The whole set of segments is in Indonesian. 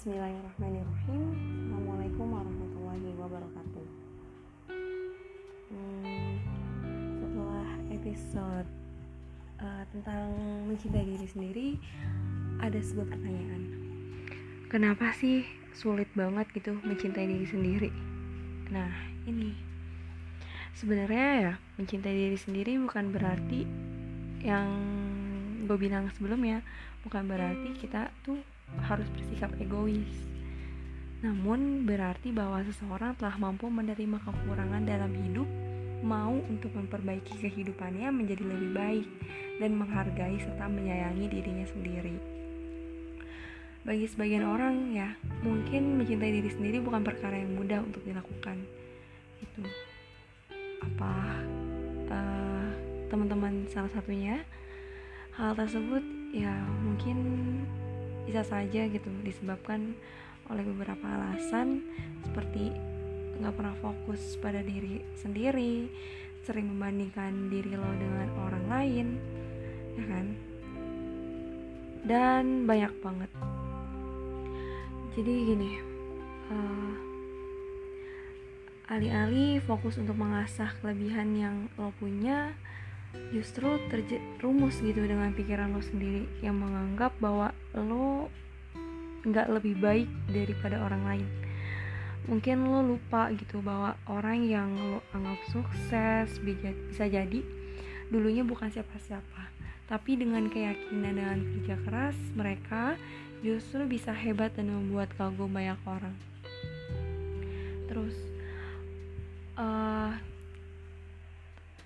Bismillahirrahmanirrahim. Assalamualaikum warahmatullahi wabarakatuh. Hmm, Setelah episode uh, tentang mencintai diri sendiri Ada sebuah pertanyaan. Kenapa sih sulit banget gitu mencintai diri sendiri? Nah ini. Sebenarnya ya mencintai diri sendiri bukan berarti Yang gue bilang sebelumnya Bukan berarti kita tuh harus bersikap egois. Namun berarti bahwa seseorang telah mampu menerima kekurangan dalam hidup, mau untuk memperbaiki kehidupannya menjadi lebih baik dan menghargai serta menyayangi dirinya sendiri. Bagi sebagian orang ya, mungkin mencintai diri sendiri bukan perkara yang mudah untuk dilakukan. Itu apa uh, teman-teman salah satunya hal tersebut ya mungkin bisa saja gitu disebabkan oleh beberapa alasan seperti nggak pernah fokus pada diri sendiri sering membandingkan diri lo dengan orang lain ya kan? Dan banyak banget. Jadi gini uh, alih-alih fokus untuk mengasah kelebihan yang lo punya justru terjerumus gitu dengan pikiran lo sendiri yang menganggap bahwa lo nggak lebih baik daripada orang lain. Mungkin lo lupa gitu bahwa orang yang lo anggap sukses bisa jadi dulunya bukan siapa-siapa. Tapi dengan keyakinan dengan kerja keras mereka justru bisa hebat dan membuat kagum banyak orang. Terus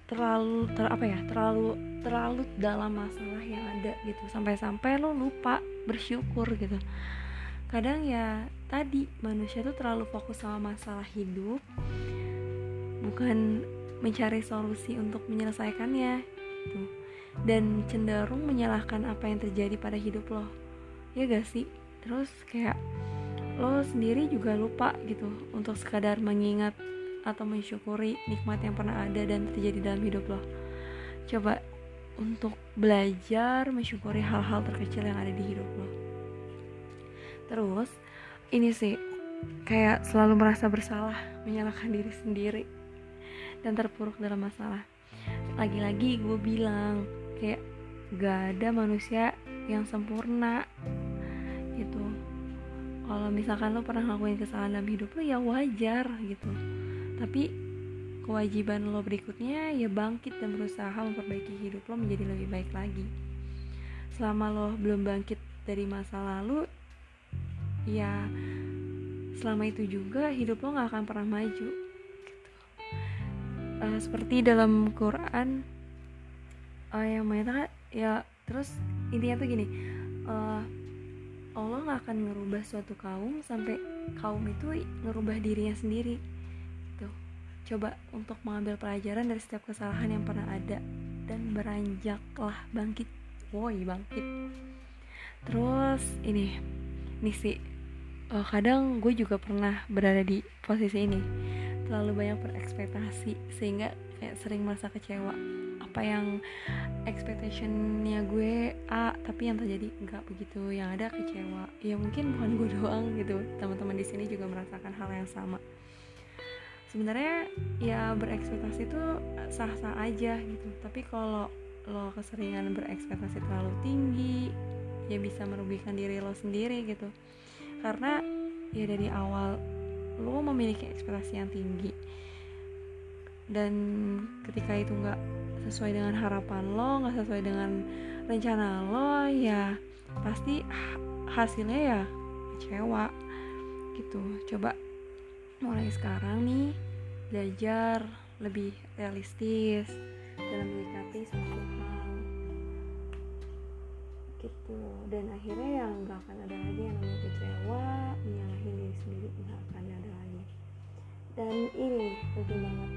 terlalu ter apa ya terlalu terlalu dalam masalah yang ada gitu. Sampai-sampai lo lupa bersyukur gitu. Kadang ya tadi manusia tuh terlalu fokus sama masalah hidup bukan mencari solusi untuk menyelesaikannya gitu. dan cenderung menyalahkan apa yang terjadi pada hidup lo. Ya gak sih? Terus kayak lo sendiri juga lupa gitu untuk sekadar mengingat atau mensyukuri nikmat yang pernah ada dan terjadi dalam hidup lo. Coba untuk belajar mensyukuri hal-hal terkecil yang ada di hidup lo. Terus ini sih kayak selalu merasa bersalah menyalahkan diri sendiri dan terpuruk dalam masalah. Lagi-lagi gue bilang kayak gak ada manusia yang sempurna gitu. Kalau misalkan lo pernah ngelakuin kesalahan dalam hidup lo ya wajar gitu tapi kewajiban lo berikutnya ya bangkit dan berusaha memperbaiki hidup lo menjadi lebih baik lagi selama lo belum bangkit dari masa lalu ya selama itu juga hidup lo gak akan pernah maju gitu. uh, seperti dalam Quran uh, yang menyatakan ya terus intinya tuh gini uh, Allah gak akan ngerubah suatu kaum sampai kaum itu ngerubah dirinya sendiri Coba untuk mengambil pelajaran dari setiap kesalahan yang pernah ada dan beranjaklah bangkit. Woi, bangkit. Terus ini, nih sih, uh, kadang gue juga pernah berada di posisi ini. Terlalu banyak berekspektasi sehingga kayak sering merasa kecewa. Apa yang expectationnya gue A, tapi yang terjadi enggak begitu. Yang ada kecewa. Ya mungkin bukan gue doang gitu. Teman-teman di sini juga merasakan hal yang sama sebenarnya ya berekspektasi itu sah-sah aja gitu. Tapi kalau lo keseringan berekspektasi terlalu tinggi ya bisa merugikan diri lo sendiri gitu. Karena ya dari awal lo memiliki ekspektasi yang tinggi. Dan ketika itu nggak sesuai dengan harapan lo nggak sesuai dengan rencana lo ya pasti hasilnya ya kecewa gitu. Coba mulai sekarang nih belajar lebih realistis dalam menyikapi suatu hal. Gitu. Dan akhirnya yang nggak akan ada lagi yang namanya kecewa menyalahin diri sendiri nggak akan ada lagi. Dan ini penting banget.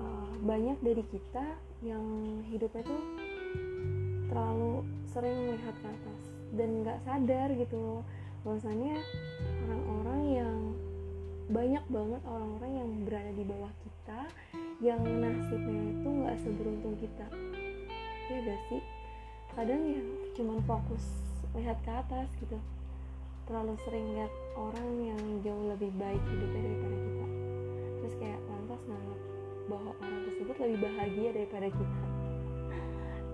Uh, banyak dari kita yang hidupnya tuh terlalu sering melihat ke atas dan nggak sadar gitu bahwasannya yang banyak banget orang-orang yang berada di bawah kita yang nasibnya itu nggak seberuntung kita. Ya gak sih? Kadang ya cuman fokus lihat ke atas gitu. Terlalu sering lihat orang yang jauh lebih baik hidupnya daripada kita. Terus kayak lantas nganggap bahwa orang tersebut lebih bahagia daripada kita.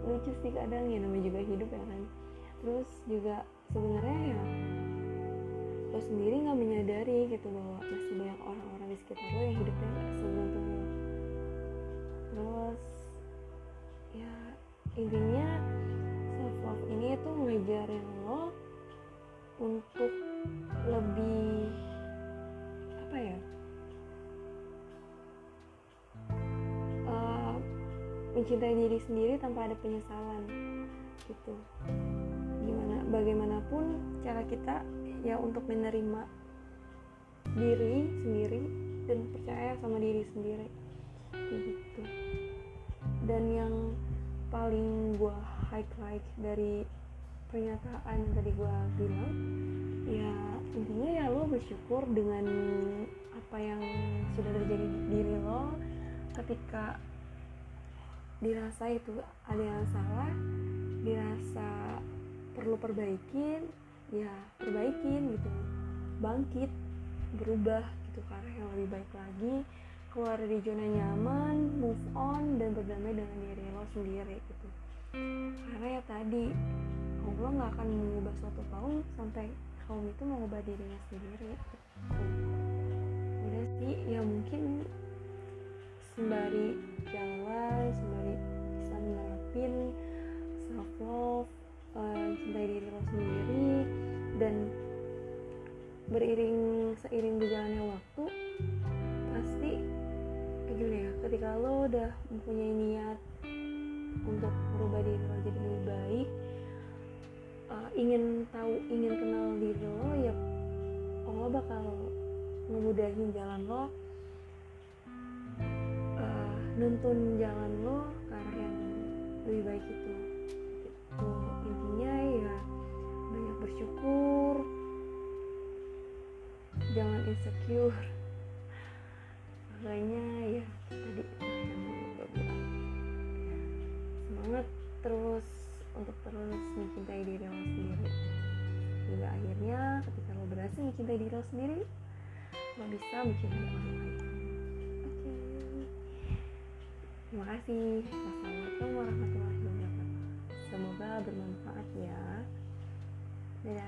Lucu sih kadang ya namanya juga hidup ya kan. Terus juga sebenarnya ya lo sendiri nggak menyadari gitu bahwa masih banyak orang-orang di sekitar lo yang hidupnya gak seberuntung lo terus ya intinya self love ini tuh ngajarin lo untuk lebih apa ya uh, mencintai diri sendiri tanpa ada penyesalan gitu. Gimana bagaimanapun cara kita ya untuk menerima diri sendiri dan percaya sama diri sendiri. Gitu. Dan yang paling gue highlight dari pernyataan yang tadi gue bilang ya intinya ya lo bersyukur dengan apa yang sudah terjadi di diri lo. Ketika dirasa itu ada yang salah dirasa perlu perbaikin ya perbaikin gitu bangkit berubah gitu arah yang lebih baik lagi keluar dari zona nyaman move on dan berdamai dengan diri lo sendiri gitu karena ya tadi Allah nggak akan mengubah suatu kaum sampai kaum itu mengubah dirinya sendiri gitu. udah sih ya mungkin sembari jalan sembari bisa menerapin self love uh, cintai diri lo sendiri dan beriring seiring berjalannya waktu pasti gini ya ketika lo udah mempunyai niat untuk merubah diri lo jadi lebih baik uh, ingin tahu ingin kenal diri lo ya Allah bakal ngemudahin jalan lo uh, nuntun jalan lo ke arah yang lebih baik itu. Gitu. Intinya ya bersyukur. Jangan insecure. Makanya ya tadi bilang semangat terus untuk terus mencintai diri lo sendiri. Hingga akhirnya ketika lo berhasil mencintai diri lo sendiri lo bisa mencintai orang lain. Oke. Terima kasih. Wassalamualaikum warahmatullahi wabarakatuh. Semoga bermanfaat ya Yeah.